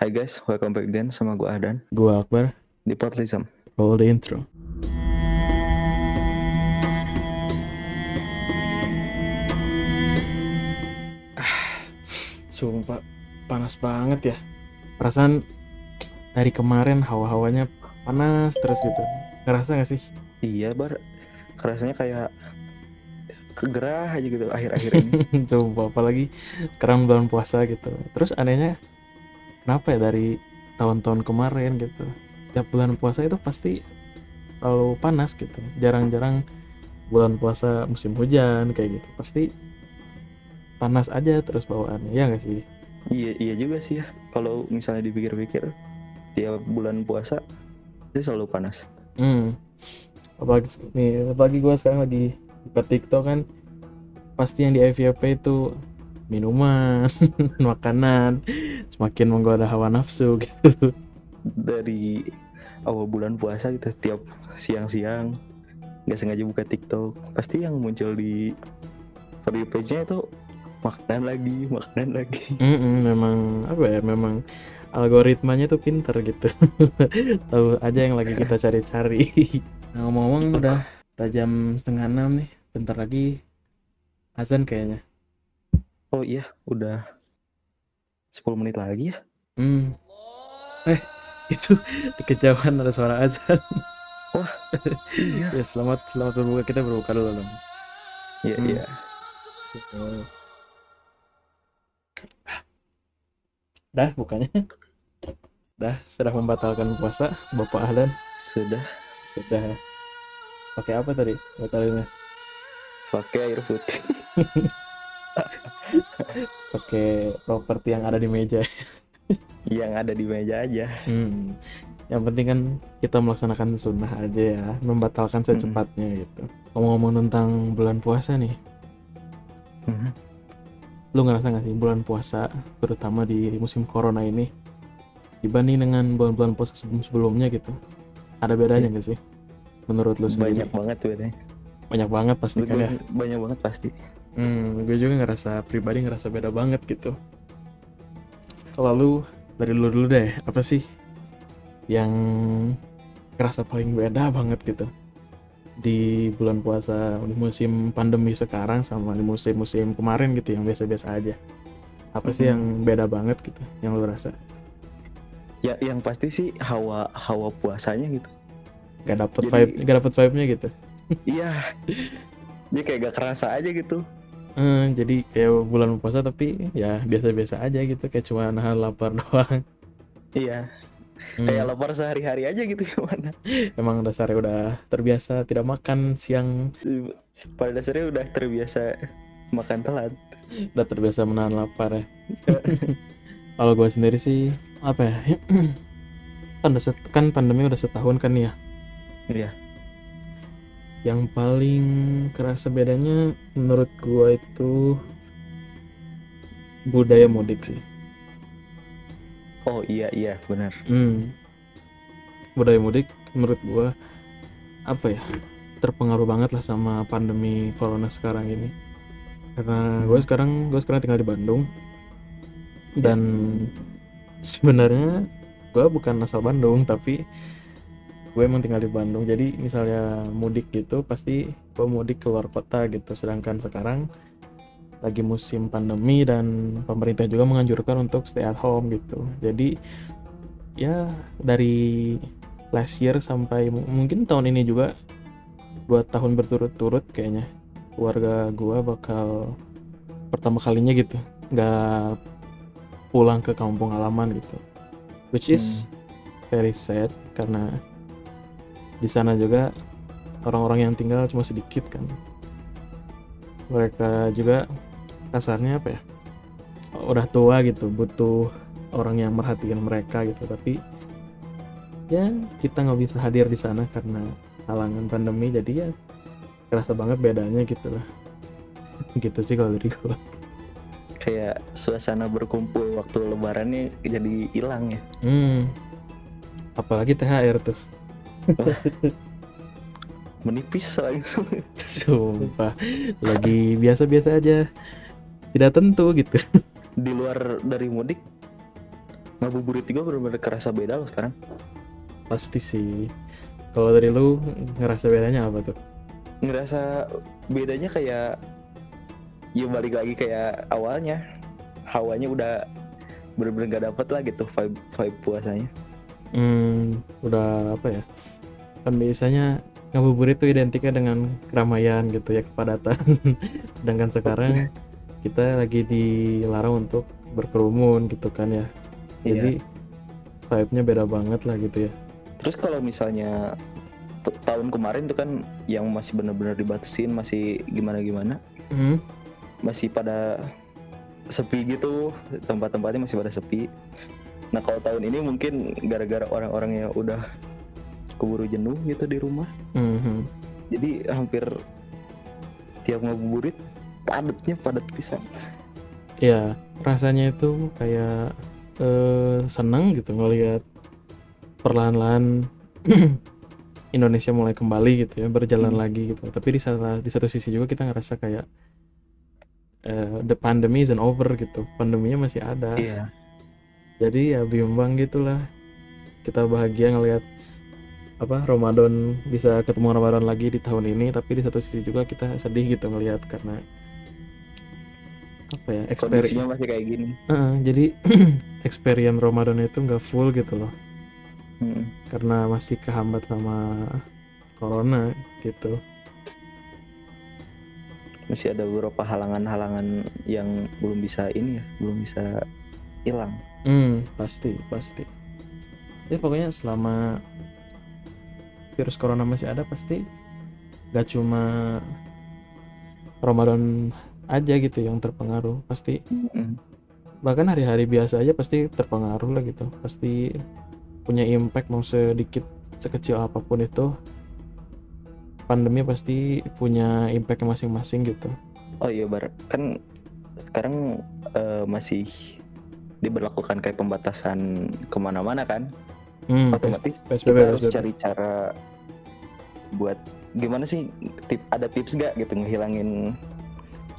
Hai guys, welcome back again sama gue Ahdan Gua Akbar, di Potlism. roll the intro. Ah, sumpah panas banget ya. Perasaan dari kemarin hawa-hawanya panas terus gitu. Ngerasa gak sih? Iya bar, kerasanya kayak kegerah aja gitu akhir-akhir ini. Sumpah, apalagi sekarang bulan puasa gitu. Terus anehnya, kenapa ya dari tahun-tahun kemarin gitu, setiap bulan puasa itu pasti selalu panas gitu. Jarang-jarang bulan puasa musim hujan kayak gitu. Pasti panas aja terus bawaannya, ya nggak sih? iya iya juga sih ya. Kalau misalnya dipikir-pikir, tiap bulan puasa itu selalu panas. Hmm. Apalagi nih, apalagi gue sekarang lagi buka TikTok kan, pasti yang di FYP itu minuman, makanan, semakin menggoda hawa nafsu gitu. Dari awal bulan puasa gitu, tiap siang-siang nggak sengaja buka TikTok, pasti yang muncul di for you page-nya itu makanan lagi, makanan lagi. Mm-mm, memang apa ya, memang algoritmanya tuh pinter gitu. Tahu aja yang lagi kita cari-cari. Nah, ngomong-ngomong udah udah jam setengah enam nih, bentar lagi azan kayaknya. Oh iya, udah 10 menit lagi ya. Hmm. Eh, itu di kejauhan ada suara azan. Iya. Ya, selamat selamat berbuka. Kita berbuka dulu dong. Iya, Hmm. iya. Dah bukanya. Dah sudah membatalkan puasa Bapak Ahlan. Sudah Sudah pakai apa tadi batalinnya? pakai air putih. Pakai properti yang ada di meja. yang ada di meja aja. Hmm. Yang penting kan kita melaksanakan sunnah aja ya, membatalkan secepatnya gitu. Ngomong-ngomong tentang bulan puasa nih, Mhm. lu ngerasa nggak sih bulan puasa, terutama di musim corona ini, dibanding dengan bulan-bulan puasa sebelum-sebelumnya gitu, ada bedanya nggak sih? Menurut lu sendiri? Banyak banget bedanya. Banyak banget pasti kan ya. Banyak banget pasti. Hmm, gue juga ngerasa pribadi ngerasa beda banget gitu. Kalau lu dari lu dulu deh, apa sih yang ngerasa paling beda banget gitu di bulan puasa di musim pandemi sekarang sama di musim-musim kemarin gitu yang biasa-biasa aja. Apa sih Mhm. yang beda banget gitu yang lu rasa? Ya yang pasti sih hawa hawa puasanya gitu. Gak dapet Jadi- vibe, gak dapet vibe-nya gitu. Iya. Dia kayak gak kerasa aja gitu. Eh, jadi kayak bulan puasa tapi ya biasa-biasa aja gitu kayak cuma nahan lapar doang. Iya. Hmm. Kayak lapar sehari-hari aja gitu gimana. Emang dasarnya udah terbiasa tidak makan siang, Pada dasarnya udah terbiasa makan telat. udah terbiasa menahan lapar ya. Kalau gue sendiri sih apa ya? kan, udah set- kan pandemi udah setahun kan ya. Iya. Yang paling kerasa bedanya menurut gue itu budaya mudik sih. Oh iya iya benar. Hmm. Budaya mudik menurut gue apa ya? Terpengaruh banget lah sama pandemi corona sekarang ini. Karena gue Hmm. sekarang gue sekarang tinggal di Bandung dan sebenarnya gue bukan asal Bandung tapi gue emang tinggal di Bandung. Jadi misalnya mudik gitu pasti gue mudik keluar kota gitu. Sedangkan sekarang lagi musim pandemi dan pemerintah juga menganjurkan untuk stay at home gitu. Jadi ya dari last year sampai mu- mungkin tahun ini juga dua tahun berturut-turut kayaknya keluarga gua bakal pertama kalinya gitu nggak pulang ke kampung halaman gitu which is very sad karena di sana juga orang-orang yang tinggal cuma sedikit kan. Mereka juga kasarnya apa ya? Udah tua gitu butuh orang yang merhatikan mereka gitu. Tapi ya kita nggak bisa hadir di sana karena halangan pandemi jadi ya kerasa banget bedanya gitu lah. Gitu sih kalau dari gua. Kayak suasana berkumpul waktu lebarannya jadi hilang ya. hmm. Apalagi THR tuh Menipis langsung. sumpah. Lagi biasa-biasa aja. Tidak tentu gitu. Di luar dari mudik ngabuburit juga benar-benar kerasa beda loh sekarang. Pasti sih. Kalau dari lu ngerasa bedanya apa tuh? Ngerasa bedanya kayak ya balik lagi kayak awalnya. Hawanya udah bener-bener gak dapet lah gitu vibe vibe puasanya hmm udah apa ya? Kan biasanya ngabuburit itu identiknya dengan keramaian gitu ya kepadatan. Sedangkan sekarang kita lagi dilarang untuk berkerumun gitu kan ya. Jadi vibe-nya beda banget lah gitu ya. Terus kalau misalnya tahun kemarin tuh kan yang masih bener-bener dibatasin masih gimana-gimana? Hmm. masih pada sepi gitu tempat-tempatnya masih pada sepi nah kalau tahun ini mungkin gara-gara orang-orang yang udah keburu jenuh gitu di rumah. Mhm. jadi hampir tiap ngabuburit padatnya padat pisan. Ya rasanya itu kayak eh, seneng gitu ngelihat perlahan-lahan Indonesia mulai kembali gitu ya berjalan Hmm. lagi gitu. Tapi di satu di satu sisi juga kita ngerasa kayak eh, the pandemic isn't over gitu. Pandeminya masih ada. Iya jadi ya bimbang gitulah. Kita bahagia ngelihat apa Ramadan bisa ketemu Ramadan lagi di tahun ini tapi di satu sisi juga kita sedih gitu ngelihat karena apa ya kondisinya masih kayak gini. Jadi experience Ramadan itu nggak full gitu loh. Hmm. karena masih kehambat sama corona gitu. Masih ada beberapa halangan-halangan yang belum bisa ini ya belum bisa hilang. Hmm pasti pasti. Ya pokoknya selama virus corona masih ada pasti gak cuma Ramadan aja gitu yang terpengaruh pasti bahkan hari-hari biasa aja pasti terpengaruh lah gitu. Pasti punya impact mau sedikit sekecil apa pun itu pandemi pasti punya impact masing-masing gitu. Oh iya bar. Kan sekarang eh, masih diberlakukan kayak pembatasan ke mana-mana kan hmm, otomatis PSBB, kita harus PSBB. cari cara buat gimana sih tip ada tips gak gitu ngehilangin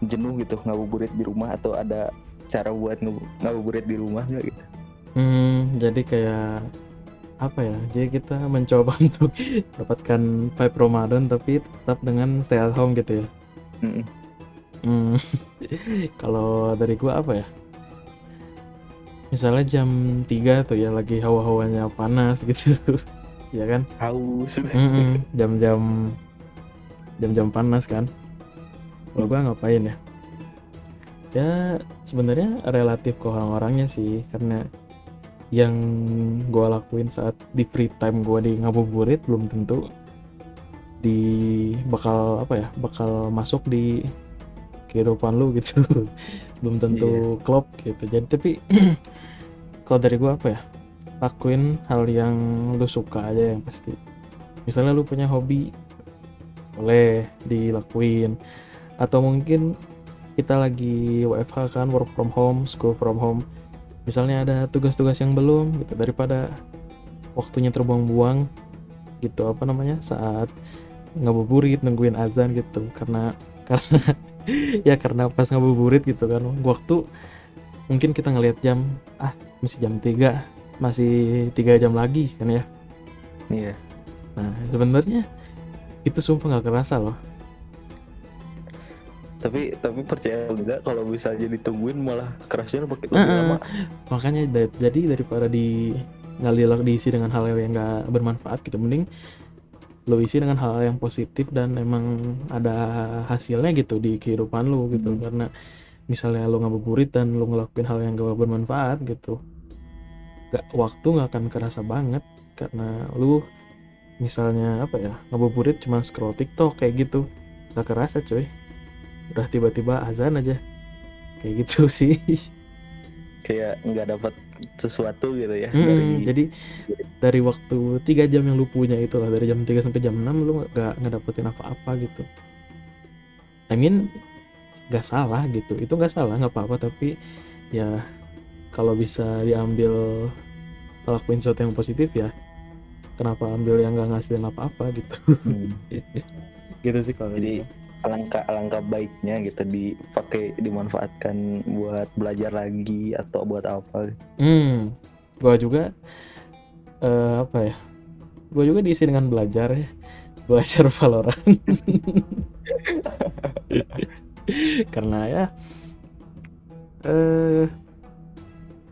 jenuh gitu ngabuburit di rumah atau ada cara buat ngabuburit di rumah nggak gitu Hmm, jadi kayak apa ya? Jadi kita mencoba untuk dapatkan vibe Ramadan tapi tetap dengan stay at home gitu ya. Mm-mm. Hmm, kalau dari gua apa ya? Misalnya jam 3 tuh ya lagi hawa-hawanya panas gitu. ya kan? haus Mm-mm, Jam-jam jam-jam panas kan. Kalau gua ngapain ya? Ya sebenarnya relatif ke orang-orangnya sih karena yang gua lakuin saat di free time gua di ngabuburit belum tentu di bakal apa ya bakal masuk di kehidupan lu gitu belum tentu klop gitu. Jadi tapi kalau dari gua apa ya? Lakuin hal yang lu suka aja yang pasti. Misalnya lu punya hobi boleh dilakuin. Atau mungkin kita lagi WFH kan work from home school from home. Misalnya ada tugas-tugas yang belum gitu daripada waktunya terbuang-buang gitu apa namanya saat ngabuburit nungguin azan gitu. Karena karena ya karena pas ngabuburit gitu kan waktu mungkin kita ngelihat jam ah masih jam 3 masih tiga jam lagi kan ya. Iya. Nah sebenarnya itu sumpah nggak kerasa loh. Tapi tapi percaya enggak kalau misalnya ditungguin malah kerasnya lebih lebih lama? Makanya jadi daripada di ngalih diisi dengan hal yang nggak bermanfaat gitu mending lo isi dengan hal yang positif dan emang ada hasilnya gitu di kehidupan lo gitu. Hmm. karena misalnya lo ngabuburit dan lo ngelakuin hal yang gak bermanfaat gitu gak waktu nggak akan kerasa banget. Karena lu misalnya apa ya ngabuburit cuma scroll TikTok kayak gitu gak kerasa coy udah tiba-tiba azan aja. Kayak gitu sih. Kayak nggak dapat sesuatu gitu ya Mm-mm, dari jadi dari waktu tiga jam yang lu punya itu lah dari jam 3 sampai jam 6 lu gak ngedapetin apa-apa gitu I mean gak salah gitu itu gak salah nggak apa-apa tapi ya kalau bisa diambil lakuin sesuatu yang positif ya kenapa ambil yang gak ngasilin apa-apa gitu Hmm. gitu sih kalau Jadi, gitu. Alangkah alangkah baiknya gitu dipakai dimanfaatkan buat belajar lagi atau buat apa? Hmm gue juga eh, apa ya? Gue juga diisi dengan belajar ya belajar Valorant. Karena ya eh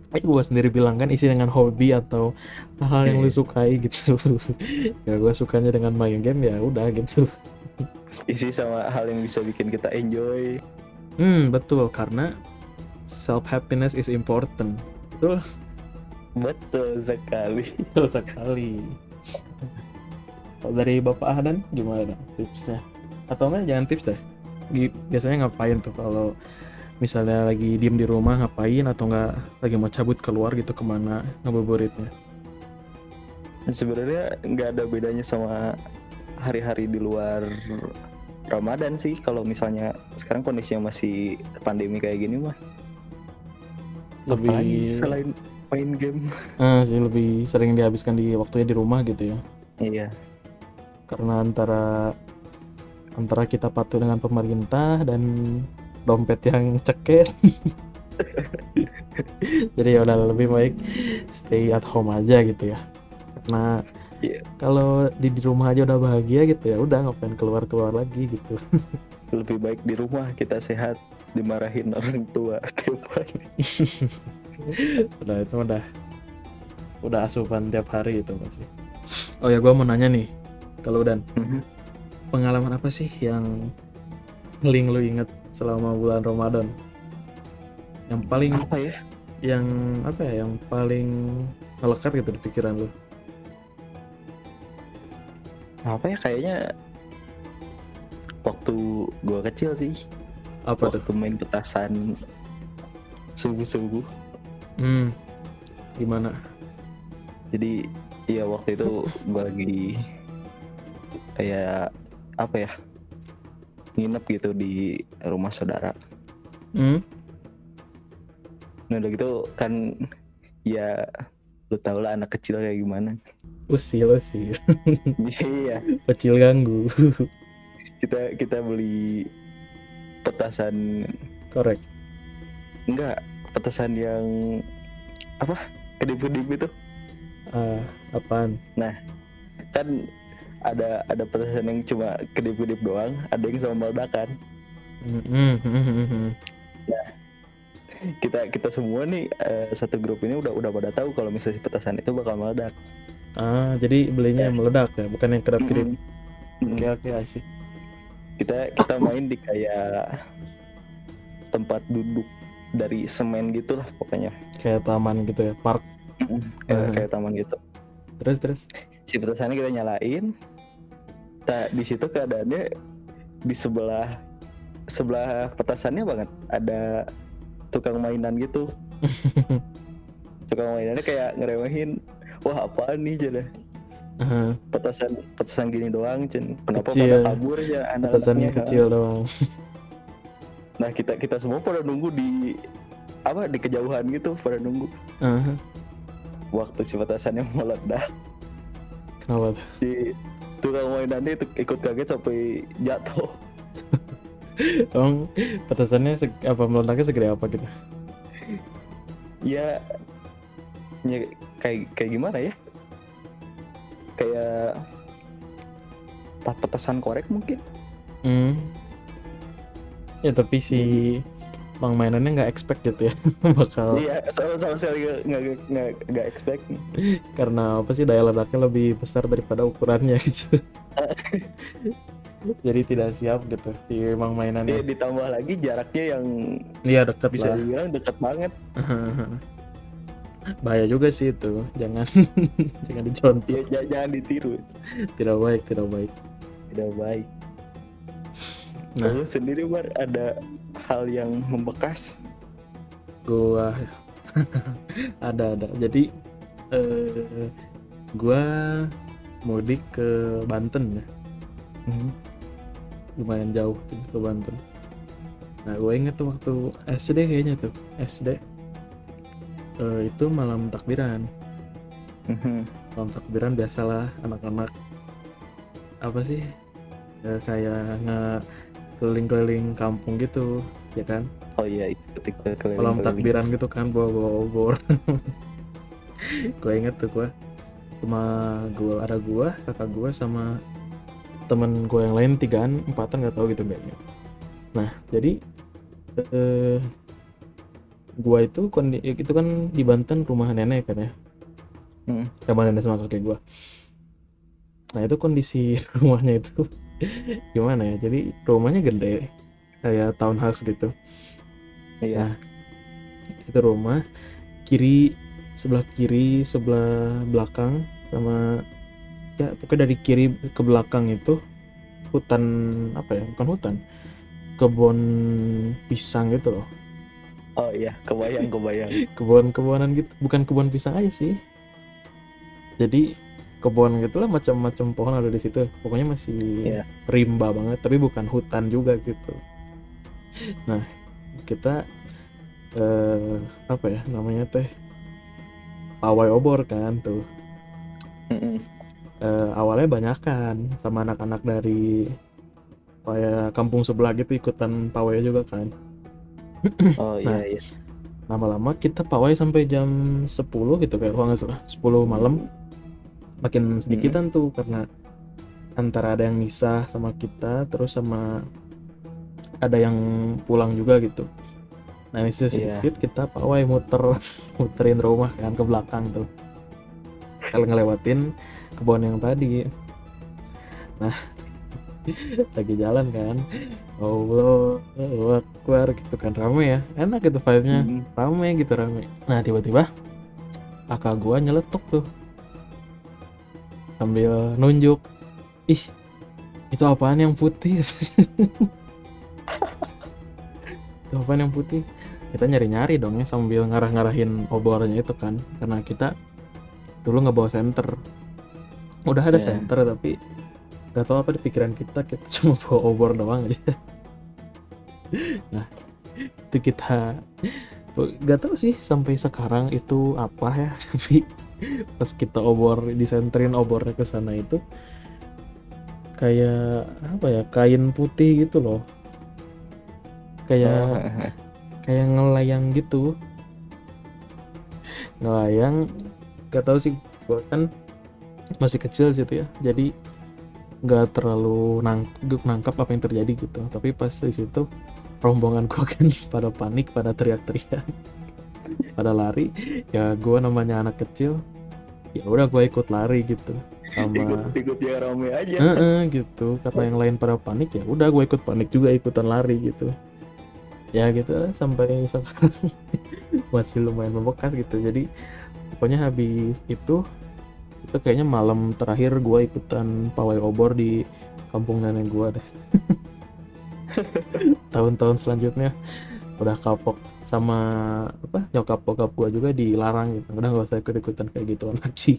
eh gue sendiri bilang kan isi dengan hobi atau hal yang lu Iya. sukai gitu. Ya gue sukanya dengan main game ya udah gitu isi sama hal yang bisa bikin kita enjoy. Hmm betul. Karena self happiness is important. Betul? Betul sekali. Betul sekali. Kalau dari bapak Ahdan gimana tipsnya? Atau enggak jangan tips deh. Biasanya ngapain tuh? Kalau misalnya lagi diem di rumah ngapain? Atau enggak lagi mau cabut keluar gitu ke mana ngabuburitnya sebenarnya nggak ada bedanya sama hari-hari di luar Ramadan sih kalau misalnya sekarang kondisinya masih pandemi kayak gini mah. Lebih apalagi selain main game. Ah, sih lebih sering dihabiskan di waktunya di rumah gitu ya. Iya. Karena antara antara kita patuh dengan pemerintah dan dompet yang ceket. Jadi ya udah lebih baik stay at home aja gitu ya. Karena Iya. kalau di, di rumah aja udah bahagia gitu ya udah ngapain keluar keluar lagi gitu lebih baik di rumah kita sehat dimarahin orang tua tiap hari udah itu udah udah asupan tiap hari itu pasti oh ya gua mau nanya nih kalau dan Mhm. pengalaman apa sih yang paling lu inget selama bulan Ramadan? Yang paling apa ya yang apa ya yang paling melekat gitu di pikiran lu? Apa ya kayaknya waktu gua kecil sih Apa tuh? waktu main petasan subuh-subuh Hmm. Gimana? jadi iya waktu itu gua lagi kayak apa ya nginep gitu di rumah saudara Hmm? nah udah gitu kan ya lu tau lah anak kecil kayak gimana Usil usil. iya Kecil ganggu. kita kita beli petasan Korek. enggak petasan yang apa kedip-kedip itu Ah, apaan? kan ada ada petasan yang cuma kedip-kedip doang ada yang sama meledakan Hmm, hmm, hmm, hmm, hmm. Kita kita semua nih eh, satu grup ini udah udah pada tahu kalau misalnya si petasan itu bakal meledak Ah, jadi belinya yang meledak ya, bukan yang kedap-kedip. Mm-mm. Oke, oke, see. kita kita main di kayak tempat duduk dari semen gitu lah pokoknya Kayak taman gitu ya, park. kayak, Mhm. kayak taman gitu Terus terus. si petasannya kita nyalain tak di situ keadaannya di sebelah sebelah petasannya banget ada tukang mainan gitu. Tukang mainannya kayak ngeremehin wah apaan nih jadi Ah, petasan petasan gini doang cen kenapa Kecil. pada kabur ya petasan anak-anaknya kecil doang. nah kita kita semua pada nunggu di apa di kejauhan gitu pada nunggu. Ah, waktu si petasannya meledak. Kenapa tuh? si tukang mainannya itu ikut kaget sampai jatuh Emang petasannya seg- apa meledaknya segede apa gitu? ya, ya kayak kayak gimana ya kayak empat petasan korek mungkin Hmm. Ya tapi si bang mainannya nggak expect gitu ya bakal iya sama sama sekali nggak nggak expect karena apa sih daya ledaknya lebih besar daripada ukurannya gitu. Jadi tidak siap gitu si Iya mainannya. ditambah lagi jaraknya yang Iya dekat bisa lah. dibilang dekat banget Bahaya juga sih itu. Jangan jangan dicontoh. ya jangan ditiru Tidak baik, tidak baik. tidak baik Nah. Lalu sendiri Bar ada hal yang membekas gua ada ada jadi eh gua mudik ke Banten ya lumayan jauh tuh ke Banten nah gue inget tuh waktu SD kayaknya tuh SD Eh, itu malam takbiran. Mhm. malam takbiran biasalah anak-anak apa sih Eh, kayak nge keliling-keliling kampung gitu ya kan? Oh iya ikut ikut keliling malam takbiran gitu kan bawa bawa obor. Gue inget tuh gue cuma gue ada gue kakak gue sama temen gue yang lain tigaan empatan nggak tahu gitu kayaknya. Nah jadi eh, gue itu itu kan di Banten rumah nenek kan ya. Hmm. sama nenek sama kakek gue nah itu kondisi rumahnya itu gimana ya? Jadi rumahnya gede kayak townhouse gitu. Iya. Nah, itu rumah kiri sebelah kiri sebelah belakang sama ya pokoknya dari kiri ke belakang itu hutan apa ya bukan hutan kebun pisang gitu loh Oh iya, kebayang kebayang. kebun-kebunan gitu bukan kebun pisang aja sih jadi kebun gitu lah macam-macam pohon ada di situ pokoknya masih Iya. rimba banget tapi bukan hutan juga gitu nah kita eh apa ya namanya teh pawai obor kan tuh. Eh, awalnya banyakan sama anak-anak dari kayak kampung sebelah gitu ikutan pawai juga kan. Oh Nah. iya. iya. lama-lama kita pawai sampai jam 10 gitu kayak kalau nggak salah 10 malam. Makin sedikitan tuh karena antara ada yang misah sama kita terus sama ada yang pulang juga gitu. Nah ini sedikit kita pawai muter muterin rumah kan ke belakang tuh ngelewatin kebun yang tadi. Nah lagi jalan kan? Allah Akbar gitu kan. Rame ya? Enak gitu vibe-nya. Mm. rame gitu rame. Nah tiba-tiba kakak gua nyeletuk tuh. Sambil nunjuk ih itu apaan yang putih? Itu apaan yang putih? Kita nyari-nyari dong ya sambil ngarah-ngarahin obornya itu kan. Karena kita dulu nggak bawa senter. Udah ada Iya. senter tapi nggak tahu apa di pikiran kita kita cuma bawa obor doang aja. Nah itu kita. Nggak tahu sih sampai sekarang itu apa ya tapi pas kita obor disenterin obornya ke sana itu kayak apa ya kain putih gitu loh. Kayak Oh, kayak ngelayang gitu. Ngelayang gak tahu sih gua kan masih kecil situ ya. Jadi nggak terlalu nangkep nangkap apa yang terjadi gitu. Tapi pas di situ rombongan gua kan pada panik pada teriak-teriak. Pada lari ya gua namanya anak kecil ya udah gua ikut lari gitu sama ikut ikut yang rame aja. Heeh, gitu. Karena yang lain pada panik ya udah gue ikut panik juga ikutan lari gitu. Ya gitu sampai sekarang masih lumayan membekas gitu. Jadi pokoknya habis itu itu kayaknya malam terakhir gue ikutan pawai obor di kampung nenek gue deh. Tahun-tahun selanjutnya udah kapok sama apa nyokap bokap gue juga dilarang gitu. Udah gak usah ikut-ikutan kayak gitu lagi.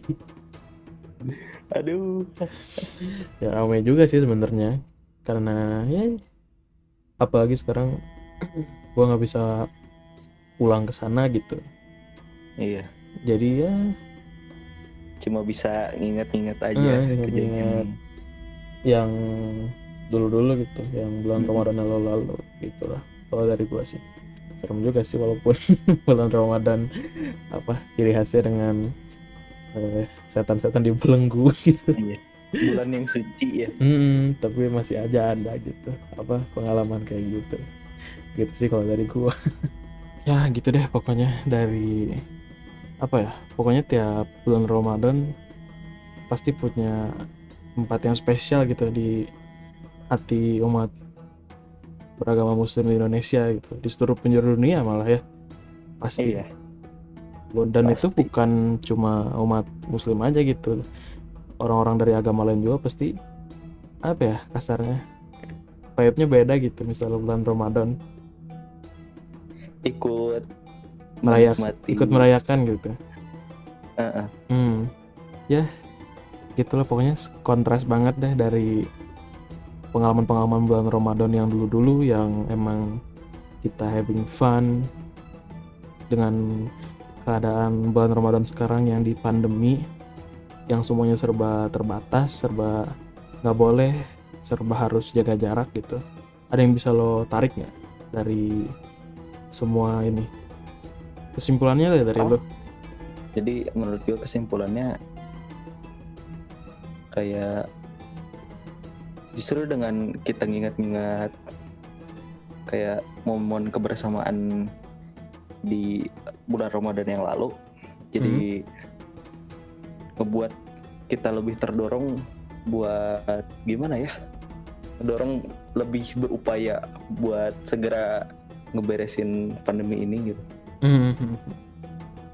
Aduh. ya ramai juga sih sebenarnya. Karena ya apalagi sekarang gua nggak bisa pulang ke sana gitu. Iya. Jadi ya Cuma bisa nginget-nginget aja Eh, inget-inget. kejadian. yang dulu-dulu gitu yang bulan Mm-mm. Ramadan lalu-lalu gitu lah kalau dari gua sih serem juga sih walaupun bulan Ramadan apa ciri khasnya dengan eh, setan-setan dibelenggu gitu Iya. Bulan yang suci ya. Hmm, tapi masih aja ada gitu apa pengalaman kayak gitu gitu sih kalau dari gua ya gitu deh pokoknya dari apa ya pokoknya tiap bulan Ramadan pasti punya tempat yang spesial gitu di hati umat beragama muslim di Indonesia gitu di seluruh penjuru dunia malah ya pasti Iya. dan itu Pasti. bukan cuma umat muslim aja gitu orang-orang dari agama lain juga pasti apa ya kasarnya vibe-nya beda gitu misalnya bulan Ramadan Ikut Merayak- menikmati. ikut merayakan gitu Heeh. hmm ya gitulah pokoknya kontras banget deh dari pengalaman-pengalaman bulan Ramadan yang dulu-dulu yang emang kita having fun dengan keadaan bulan Ramadan sekarang yang di pandemi yang semuanya serba terbatas serba nggak boleh serba harus jaga jarak gitu ada yang bisa lo tarik nggak dari semua ini kesimpulannya deh dari Apa? lo? Jadi menurut gue kesimpulannya kayak justru dengan kita ngingat-ngingat kayak momen kebersamaan di bulan Ramadan yang lalu jadi ngebuat kita lebih terdorong buat gimana ya? Dorong lebih berupaya buat segera ngeberesin pandemi ini gitu Mhm.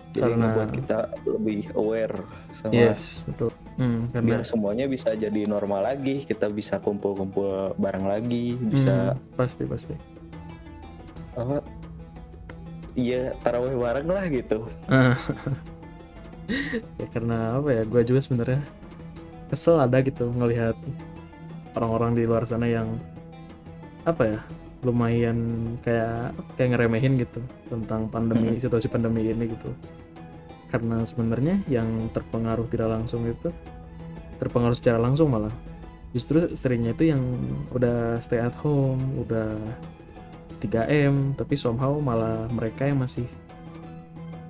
jadi Karena- ngebuat kita lebih aware sama yes betul. Hmm, biar karena semuanya bisa jadi normal lagi kita bisa kumpul-kumpul bareng lagi bisa Hmm, pasti pasti. Apa? Iya taraweh bareng lah gitu. Ya karena apa ya gue juga sebenarnya kesel ada gitu ngelihat orang-orang di luar sana yang apa ya lumayan kayak kayak ngeremehin gitu tentang pandemi Hmm. situasi pandemi ini gitu. Karena sebenarnya yang terpengaruh tidak langsung itu terpengaruh secara langsung malah. Justru seringnya itu yang udah stay at home udah 3M tapi somehow malah mereka yang masih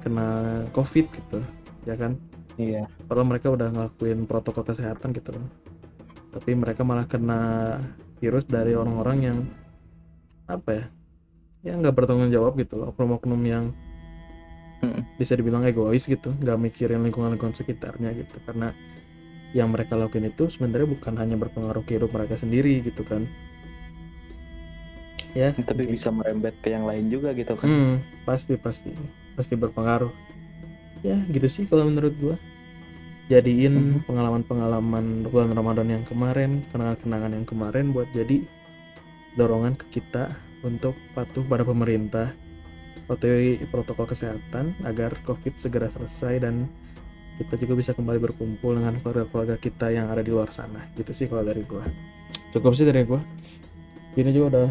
kena covid gitu ya kan? Iya. Padahal mereka udah ngelakuin protokol kesehatan gitu. Loh tapi mereka malah kena virus dari orang-orang yang apa ya ya nggak bertanggung jawab gitu loh oknum-oknum yang Mm. bisa dibilang egois gitu nggak mikirin lingkungan-lingkungan sekitarnya gitu karena yang mereka lakuin itu sebenarnya bukan hanya berpengaruh ke hidup mereka sendiri gitu kan ya tapi bisa merembet ke yang lain juga gitu kan Hmm, pasti pasti pasti berpengaruh. Ya gitu sih kalau menurut gua. Jadiin Mhm. pengalaman-pengalaman bulan Ramadan yang kemarin, kenangan-kenangan yang kemarin buat jadi dorongan ke kita untuk patuh pada pemerintah, patuhi protokol kesehatan agar COVID segera selesai dan kita juga bisa kembali berkumpul dengan keluarga-keluarga kita yang ada di luar sana. Gitu sih kalau dari gua. Cukup sih dari gua. Ini juga udah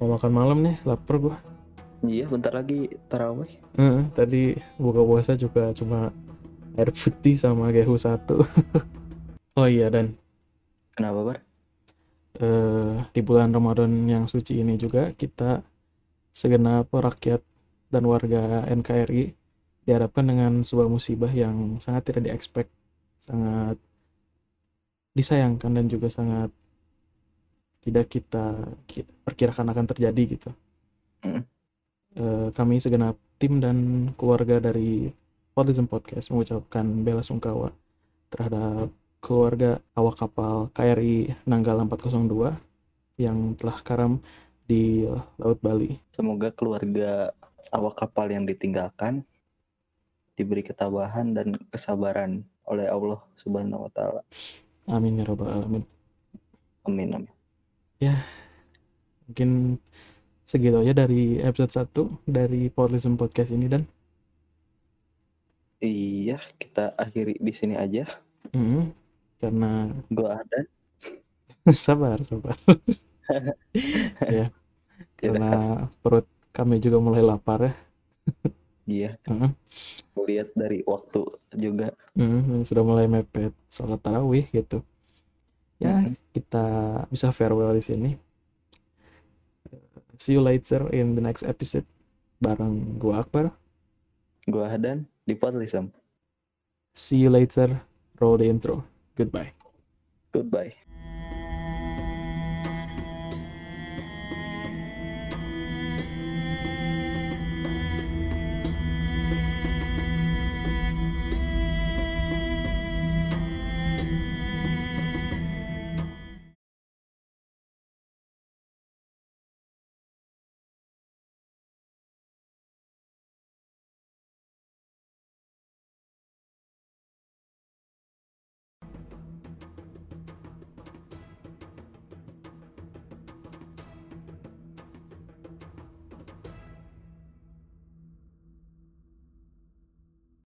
mau makan malam nih, lapar gua. iya bentar lagi taraweh Heeh, tadi buka puasa juga cuma air putih sama gehu satu. oh iya dan kenapa bar eh, di bulan Ramadan yang suci ini juga kita segenap rakyat dan warga NKRI dihadapkan dengan sebuah musibah yang sangat tidak diexpect, sangat disayangkan dan juga sangat tidak kita ki- perkirakan akan terjadi gitu. Mm. Eh, kami segenap tim dan keluarga dari Autism Podcast mengucapkan bela sungkawa terhadap keluarga awak kapal KRI Nanggala 402 yang telah karam di Laut Bali. semoga keluarga awak kapal yang ditinggalkan diberi ketabahan dan kesabaran oleh Allah Subhanahu wa taala. Amin ya rabbal alamin. Amin amin. Mungkin segitu aja dari episode 1 dari Autism Podcast ini dan Iya, kita akhiri di sini aja. Mm, karena Gua ada sabar sabar ya karena perut kami juga mulai lapar ya. Iya, Heeh. lihat dari waktu juga. Hmm, sudah mulai mepet sholat tarawih gitu. Ya, Mhm. kita bisa farewell di sini. See you later in the next episode bareng gua Akbar. Gua Hadan di Podlism. See you later. Roll the intro. Goodbye. Goodbye.